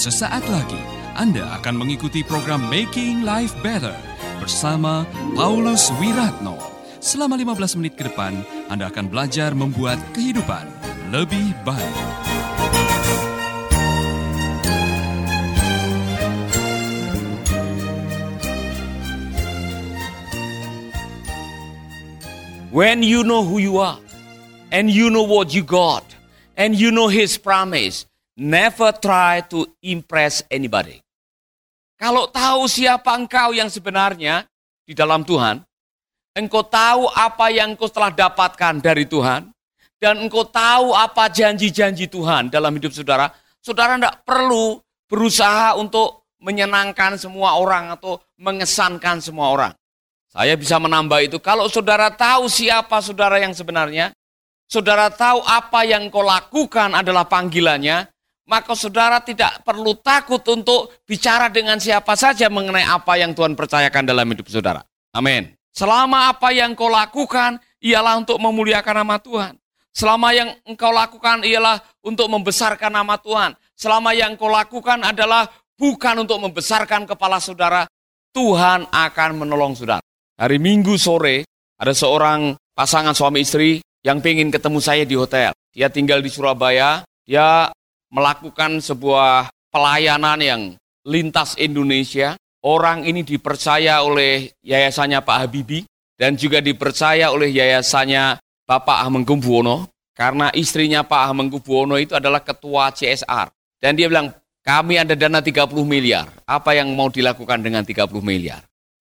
Sesaat lagi Anda akan mengikuti program Making Life Better bersama Paulus Wiratno. Selama 15 menit ke depan, Anda akan belajar membuat kehidupan lebih baik. When you know who you are, and you know what you got, and you know His promise, never try to impress anybody. Kalau tahu siapa engkau yang sebenarnya di dalam Tuhan, engkau tahu apa yang engkau telah dapatkan dari Tuhan, dan engkau tahu apa janji-janji Tuhan dalam hidup saudara, saudara tidak perlu berusaha untuk menyenangkan semua orang atau mengesankan semua orang. Saya bisa menambah itu, kalau saudara tahu siapa saudara yang sebenarnya, saudara tahu apa yang kau lakukan adalah panggilannya, maka saudara tidak perlu takut untuk bicara dengan siapa saja mengenai apa yang Tuhan percayakan dalam hidup saudara. Amin. Selama apa yang kau lakukan ialah untuk memuliakan nama Tuhan. Selama yang engkau lakukan ialah untuk membesarkan nama Tuhan. Selama yang kau lakukan adalah bukan untuk membesarkan kepala saudara, Tuhan akan menolong saudara. Hari Minggu sore, ada seorang pasangan suami istri yang ingin ketemu saya di hotel. Dia tinggal di Surabaya, dia melakukan sebuah pelayanan yang lintas Indonesia. Orang ini dipercaya oleh yayasannya Pak Habibie dan juga dipercaya oleh yayasannya Bapak Hamengkubuwono karena istrinya Pak Hamengkubuwono itu adalah ketua CSR. Dan dia bilang, kami ada dana 30 miliar. Apa yang mau dilakukan dengan 30 miliar?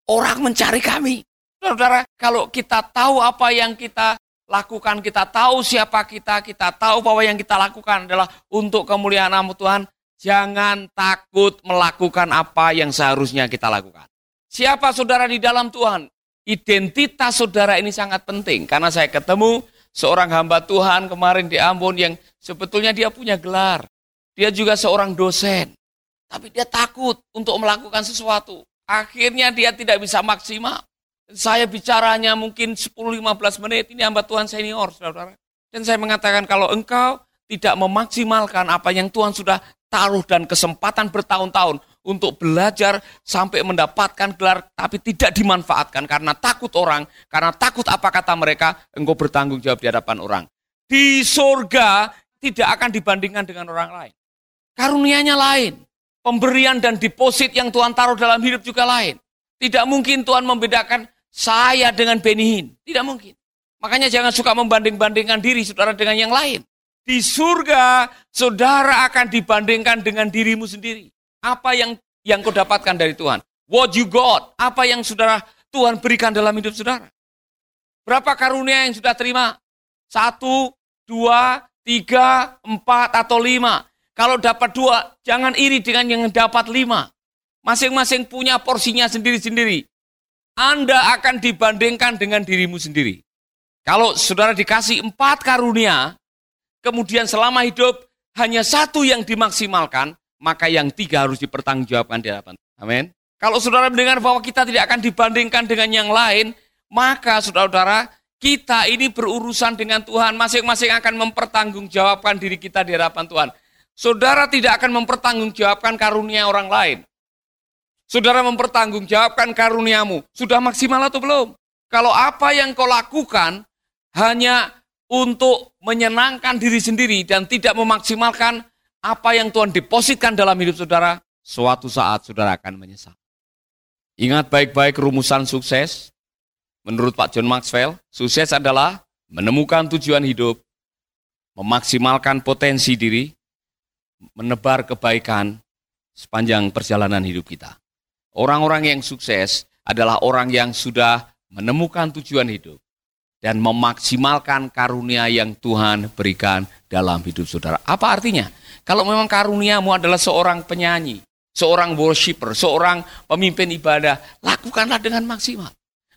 Orang mencari kami. Saudara, kalau kita tahu apa yang kita lakukan, kita tahu siapa kita, kita tahu bahwa yang kita lakukan adalah untuk kemuliaan nama Tuhan, jangan takut melakukan apa yang seharusnya kita lakukan. Siapa saudara di dalam Tuhan? Identitas saudara ini sangat penting karena saya ketemu seorang hamba Tuhan kemarin di Ambon yang sebetulnya dia punya gelar. Dia juga seorang dosen. Tapi dia takut untuk melakukan sesuatu. Akhirnya dia tidak bisa maksimal. Saya bicaranya mungkin 10-15 menit, ini hamba Tuhan senior, saudara. Dan saya mengatakan kalau engkau tidak memaksimalkan apa yang Tuhan sudah taruh dan kesempatan bertahun-tahun untuk belajar sampai mendapatkan gelar tapi tidak dimanfaatkan karena takut orang, karena takut apa kata mereka, engkau bertanggung jawab di hadapan orang. Di surga tidak akan dibandingkan dengan orang lain. Karunianya lain. Pemberian dan deposit yang Tuhan taruh dalam hidup juga lain. Tidak mungkin Tuhan membedakan saya dengan Benihin. Tidak mungkin. Makanya jangan suka membanding-bandingkan diri saudara dengan yang lain. Di surga, saudara akan dibandingkan dengan dirimu sendiri. Apa yang yang kau dapatkan dari Tuhan? What you got? Apa yang saudara Tuhan berikan dalam hidup saudara? Berapa karunia yang sudah terima? Satu, dua, tiga, empat, atau lima. Kalau dapat dua, jangan iri dengan yang dapat lima. Masing-masing punya porsinya sendiri-sendiri. Anda akan dibandingkan dengan dirimu sendiri. Kalau saudara dikasih empat karunia, kemudian selama hidup hanya satu yang dimaksimalkan, maka yang tiga harus dipertanggungjawabkan di hadapan. Amin. Kalau saudara mendengar bahwa kita tidak akan dibandingkan dengan yang lain, maka saudara-saudara, kita ini berurusan dengan Tuhan, masing-masing akan mempertanggungjawabkan diri kita di hadapan Tuhan. Saudara tidak akan mempertanggungjawabkan karunia orang lain. Saudara mempertanggungjawabkan karuniamu. Sudah maksimal atau belum? Kalau apa yang kau lakukan hanya untuk menyenangkan diri sendiri dan tidak memaksimalkan apa yang Tuhan depositkan dalam hidup saudara, suatu saat saudara akan menyesal. Ingat baik-baik rumusan sukses. Menurut Pak John Maxwell, sukses adalah menemukan tujuan hidup, memaksimalkan potensi diri, menebar kebaikan sepanjang perjalanan hidup kita. Orang-orang yang sukses adalah orang yang sudah menemukan tujuan hidup dan memaksimalkan karunia yang Tuhan berikan dalam hidup saudara. Apa artinya? Kalau memang karuniamu adalah seorang penyanyi, seorang worshiper, seorang pemimpin ibadah, lakukanlah dengan maksimal.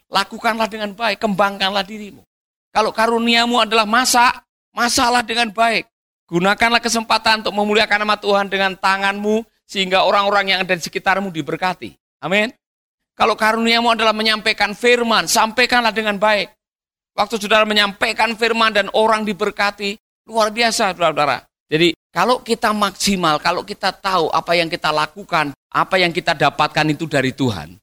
Lakukanlah dengan baik, kembangkanlah dirimu. Kalau karuniamu adalah masak, masalah dengan baik. Gunakanlah kesempatan untuk memuliakan nama Tuhan dengan tanganmu sehingga orang-orang yang ada di sekitarmu diberkati. Amin. Kalau karuniamu adalah menyampaikan firman, sampaikanlah dengan baik. Waktu saudara menyampaikan firman dan orang diberkati, luar biasa saudara-saudara. Jadi kalau kita maksimal, kalau kita tahu apa yang kita lakukan, apa yang kita dapatkan itu dari Tuhan,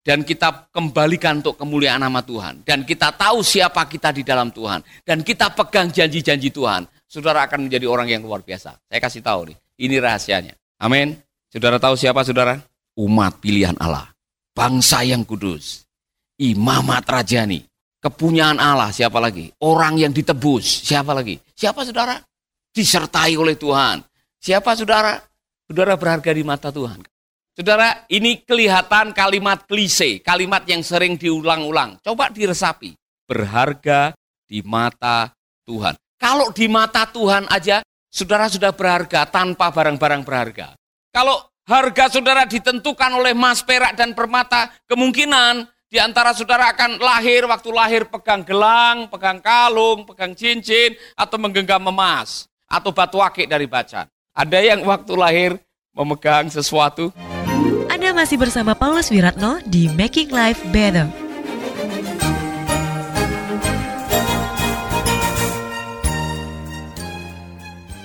dan kita kembalikan untuk kemuliaan nama Tuhan, dan kita tahu siapa kita di dalam Tuhan, dan kita pegang janji-janji Tuhan, saudara akan menjadi orang yang luar biasa. Saya kasih tahu nih, ini rahasianya. Amin. Saudara tahu siapa saudara? Umat pilihan Allah. Bangsa yang kudus. Imamat rajani. Kepunyaan Allah, siapa lagi? Orang yang ditebus, siapa lagi? Siapa saudara? disertai oleh Tuhan. Siapa saudara? Saudara berharga di mata Tuhan. Saudara, ini kelihatan kalimat klise, kalimat yang sering diulang-ulang. Coba diresapi. Berharga di mata Tuhan. Kalau di mata Tuhan aja, saudara sudah berharga tanpa barang-barang berharga. Kalau harga saudara ditentukan oleh emas, perak, dan permata, kemungkinan di antara saudara akan lahir, waktu lahir pegang gelang, pegang kalung, pegang cincin, atau menggenggam emas atau batu akik dari bacan. Ada yang waktu lahir memegang sesuatu. Anda masih bersama Paulus Wiratno di Making Life Better.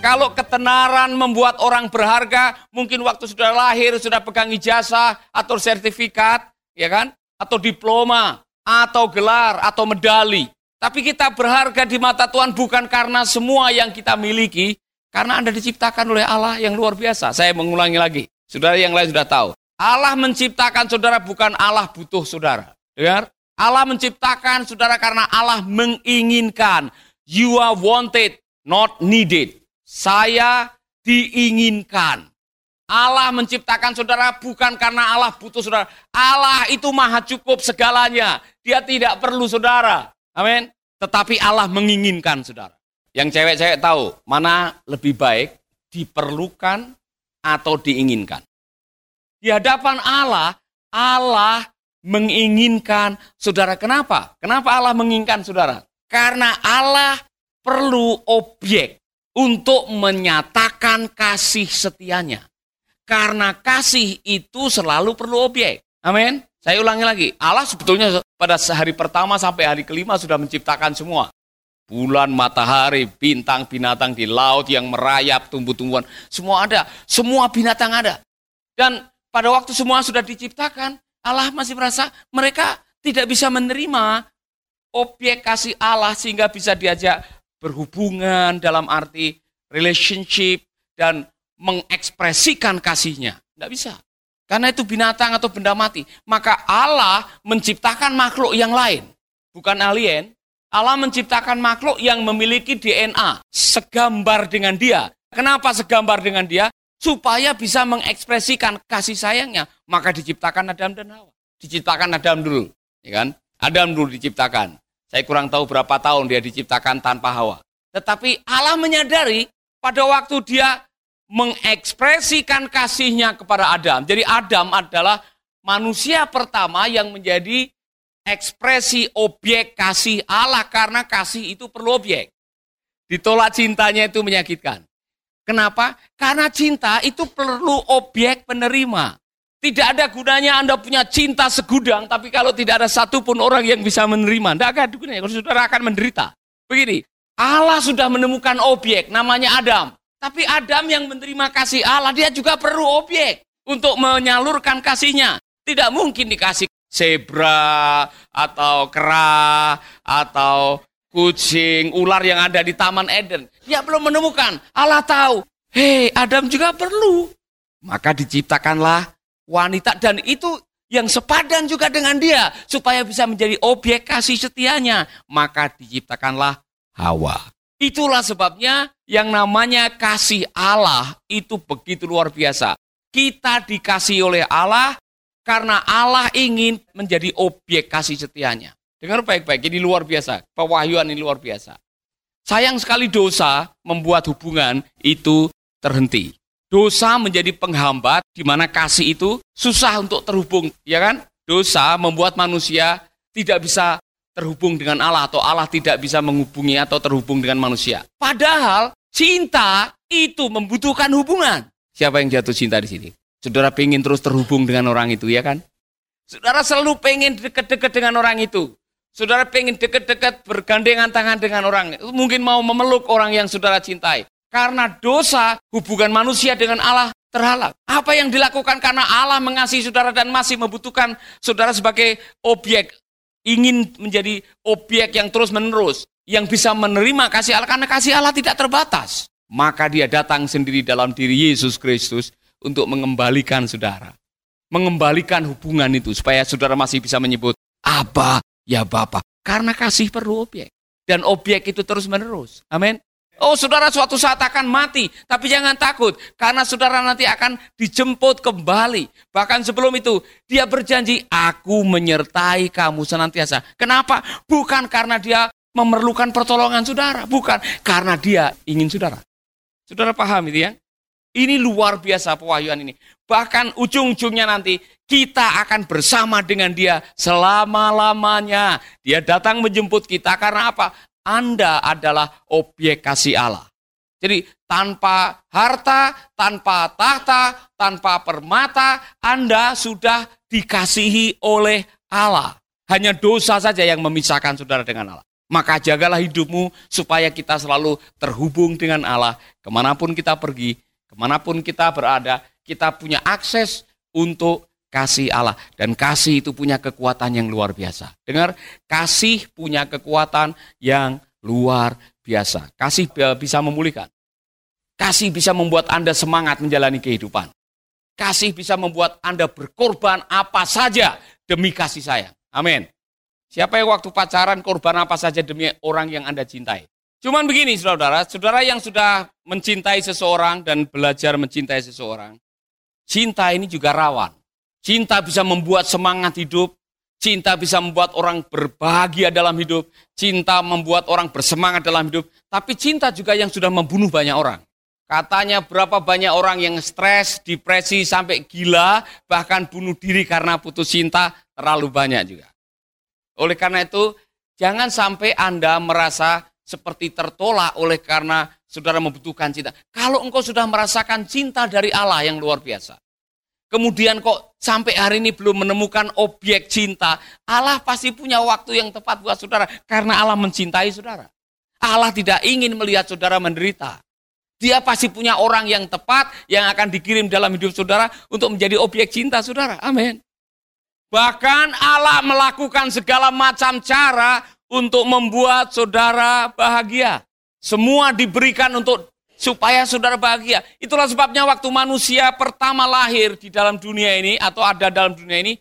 Kalau ketenaran membuat orang berharga, mungkin waktu sudah lahir sudah pegang ijazah atau sertifikat, ya kan? Atau diploma, atau gelar, atau medali. Tapi kita berharga di mata Tuhan bukan karena semua yang kita miliki, karena Anda diciptakan oleh Allah yang luar biasa. Saya mengulangi lagi, saudara yang lain sudah tahu. Allah menciptakan saudara bukan Allah butuh saudara. Dengar? Allah menciptakan saudara karena Allah menginginkan. You are wanted, not needed. Saya diinginkan. Allah menciptakan saudara bukan karena Allah butuh saudara. Allah itu maha cukup segalanya. Dia tidak perlu saudara. Amin. Tetapi Allah menginginkan saudara. Yang cewek-cewek tahu mana lebih baik diperlukan atau diinginkan. Di hadapan Allah, Allah menginginkan saudara. Kenapa? Kenapa Allah menginginkan saudara? Karena Allah perlu objek untuk menyatakan kasih setianya. Karena kasih itu selalu perlu objek. Amin. Saya ulangi lagi, Allah sebetulnya pada hari pertama sampai hari kelima sudah menciptakan semua. Bulan, matahari, bintang, binatang di laut yang merayap, tumbuh-tumbuhan, semua ada. Semua binatang ada. Dan pada waktu semua sudah diciptakan, Allah masih merasa mereka tidak bisa menerima objek kasih Allah sehingga bisa diajak berhubungan dalam arti relationship dan mengekspresikan kasihnya. Tidak bisa. Karena itu binatang atau benda mati. Maka Allah menciptakan makhluk yang lain. Bukan alien. Allah menciptakan makhluk yang memiliki DNA. Segambar dengan dia. Kenapa segambar dengan dia? Supaya bisa mengekspresikan kasih sayangnya. Maka diciptakan Adam dan Hawa. Diciptakan Adam dulu. Ya kan? Adam dulu diciptakan. Saya kurang tahu berapa tahun dia diciptakan tanpa Hawa. Tetapi Allah menyadari pada waktu dia mengekspresikan kasihnya kepada Adam. Jadi Adam adalah manusia pertama yang menjadi ekspresi objek kasih Allah karena kasih itu perlu objek. Ditolak cintanya itu menyakitkan. Kenapa? Karena cinta itu perlu objek penerima. Tidak ada gunanya Anda punya cinta segudang, tapi kalau tidak ada satupun orang yang bisa menerima, tidak ada gunanya. Kalau saudara akan menderita. Begini, Allah sudah menemukan objek, namanya Adam. Tapi Adam yang menerima kasih Allah, dia juga perlu objek untuk menyalurkan kasihnya. Tidak mungkin dikasih zebra atau kera atau kucing, ular yang ada di Taman Eden. Dia belum menemukan. Allah tahu, hei Adam juga perlu. Maka diciptakanlah wanita dan itu yang sepadan juga dengan dia supaya bisa menjadi objek kasih setianya. Maka diciptakanlah Hawa. Itulah sebabnya yang namanya kasih Allah itu begitu luar biasa. Kita dikasih oleh Allah karena Allah ingin menjadi objek kasih setianya. Dengar baik-baik, ini luar biasa. Pewahyuan ini luar biasa. Sayang sekali dosa membuat hubungan itu terhenti. Dosa menjadi penghambat di mana kasih itu susah untuk terhubung, ya kan? Dosa membuat manusia tidak bisa terhubung dengan Allah atau Allah tidak bisa menghubungi atau terhubung dengan manusia. Padahal cinta itu membutuhkan hubungan. Siapa yang jatuh cinta di sini? Saudara pengen terus terhubung dengan orang itu ya kan? Saudara selalu pengen dekat-dekat dengan orang itu. Saudara pengen dekat-dekat bergandengan tangan dengan orang. Mungkin mau memeluk orang yang saudara cintai. Karena dosa hubungan manusia dengan Allah terhalang. Apa yang dilakukan karena Allah mengasihi saudara dan masih membutuhkan saudara sebagai objek. Ingin menjadi objek yang terus menerus. Yang bisa menerima kasih Allah karena kasih Allah tidak terbatas. Maka dia datang sendiri dalam diri Yesus Kristus untuk mengembalikan saudara. Mengembalikan hubungan itu supaya saudara masih bisa menyebut apa ya Bapak. Karena kasih perlu objek. Dan objek itu terus menerus. Amin. Oh saudara suatu saat akan mati, tapi jangan takut karena saudara nanti akan dijemput kembali. Bahkan sebelum itu dia berjanji, aku menyertai kamu senantiasa. Kenapa? Bukan karena dia memerlukan pertolongan saudara, bukan karena dia ingin saudara. Saudara paham itu ya? Ini luar biasa pewahyuan ini. Bahkan ujung-ujungnya nanti kita akan bersama dengan dia selama-lamanya. Dia datang menjemput kita karena apa? Anda adalah objek kasih Allah. Jadi tanpa harta, tanpa tahta, tanpa permata, Anda sudah dikasihi oleh Allah. Hanya dosa saja yang memisahkan saudara dengan Allah. Maka jagalah hidupmu supaya kita selalu terhubung dengan Allah. Ke mana pun kita pergi, ke mana pun kita berada, kita punya akses untuk kasih Allah. Dan kasih itu punya kekuatan yang luar biasa. Dengar, kasih punya kekuatan yang luar biasa. Kasih bisa memulihkan. Kasih bisa membuat Anda semangat menjalani kehidupan. Kasih bisa membuat Anda berkorban apa saja demi kasih sayang. Amin. Siapa yang waktu pacaran korban apa saja demi orang yang Anda cintai? Cuman begini saudara, saudara yang sudah mencintai seseorang dan belajar mencintai seseorang, cinta ini juga rawan. Cinta bisa membuat semangat hidup. Cinta bisa membuat orang berbahagia dalam hidup. Cinta membuat orang bersemangat dalam hidup. Tapi cinta juga yang sudah membunuh banyak orang. Katanya berapa banyak orang yang stres, depresi, sampai gila, bahkan bunuh diri karena putus cinta, terlalu banyak juga. Oleh karena itu, jangan sampai Anda merasa seperti tertolak oleh karena saudara membutuhkan cinta. Kalau engkau sudah merasakan cinta dari Allah yang luar biasa, Kemudian kok sampai hari ini belum menemukan objek cinta. Allah pasti punya waktu yang tepat buat saudara. Karena Allah mencintai saudara. Allah tidak ingin melihat saudara menderita. Dia pasti punya orang yang tepat yang akan dikirim dalam hidup saudara untuk menjadi objek cinta saudara. Amin. Bahkan Allah melakukan segala macam cara untuk membuat saudara bahagia. Semua diberikan untuk supaya saudara bahagia. Itulah sebabnya waktu manusia pertama lahir di dalam dunia ini atau ada dalam dunia ini,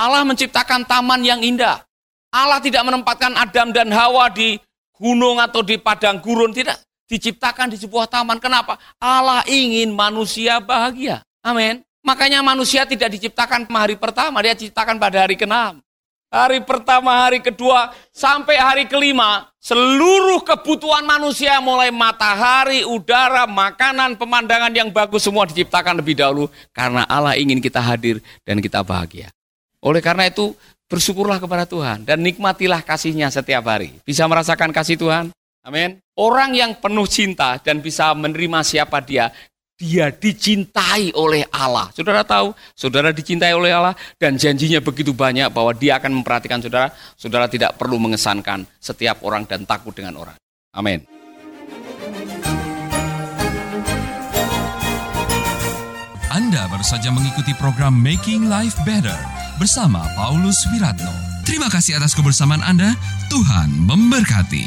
Allah menciptakan taman yang indah. Allah tidak menempatkan Adam dan Hawa di gunung atau di padang gurun, tidak. Diciptakan di sebuah taman. Kenapa? Allah ingin manusia bahagia. Amin. Makanya manusia tidak diciptakan hari pertama, dia diciptakan pada hari keenam hari pertama, hari kedua, sampai hari kelima, seluruh kebutuhan manusia mulai matahari, udara, makanan, pemandangan yang bagus semua diciptakan lebih dahulu karena Allah ingin kita hadir dan kita bahagia. Oleh karena itu, bersyukurlah kepada Tuhan dan nikmatilah kasihnya setiap hari. Bisa merasakan kasih Tuhan? Amin. Orang yang penuh cinta dan bisa menerima siapa dia, dia dicintai oleh Allah. Saudara tahu, saudara dicintai oleh Allah dan janjinya begitu banyak bahwa dia akan memperhatikan saudara. Saudara tidak perlu mengesankan setiap orang dan takut dengan orang. Amin. Anda baru saja mengikuti program Making Life Better bersama Paulus Wiratno. Terima kasih atas kebersamaan Anda. Tuhan memberkati.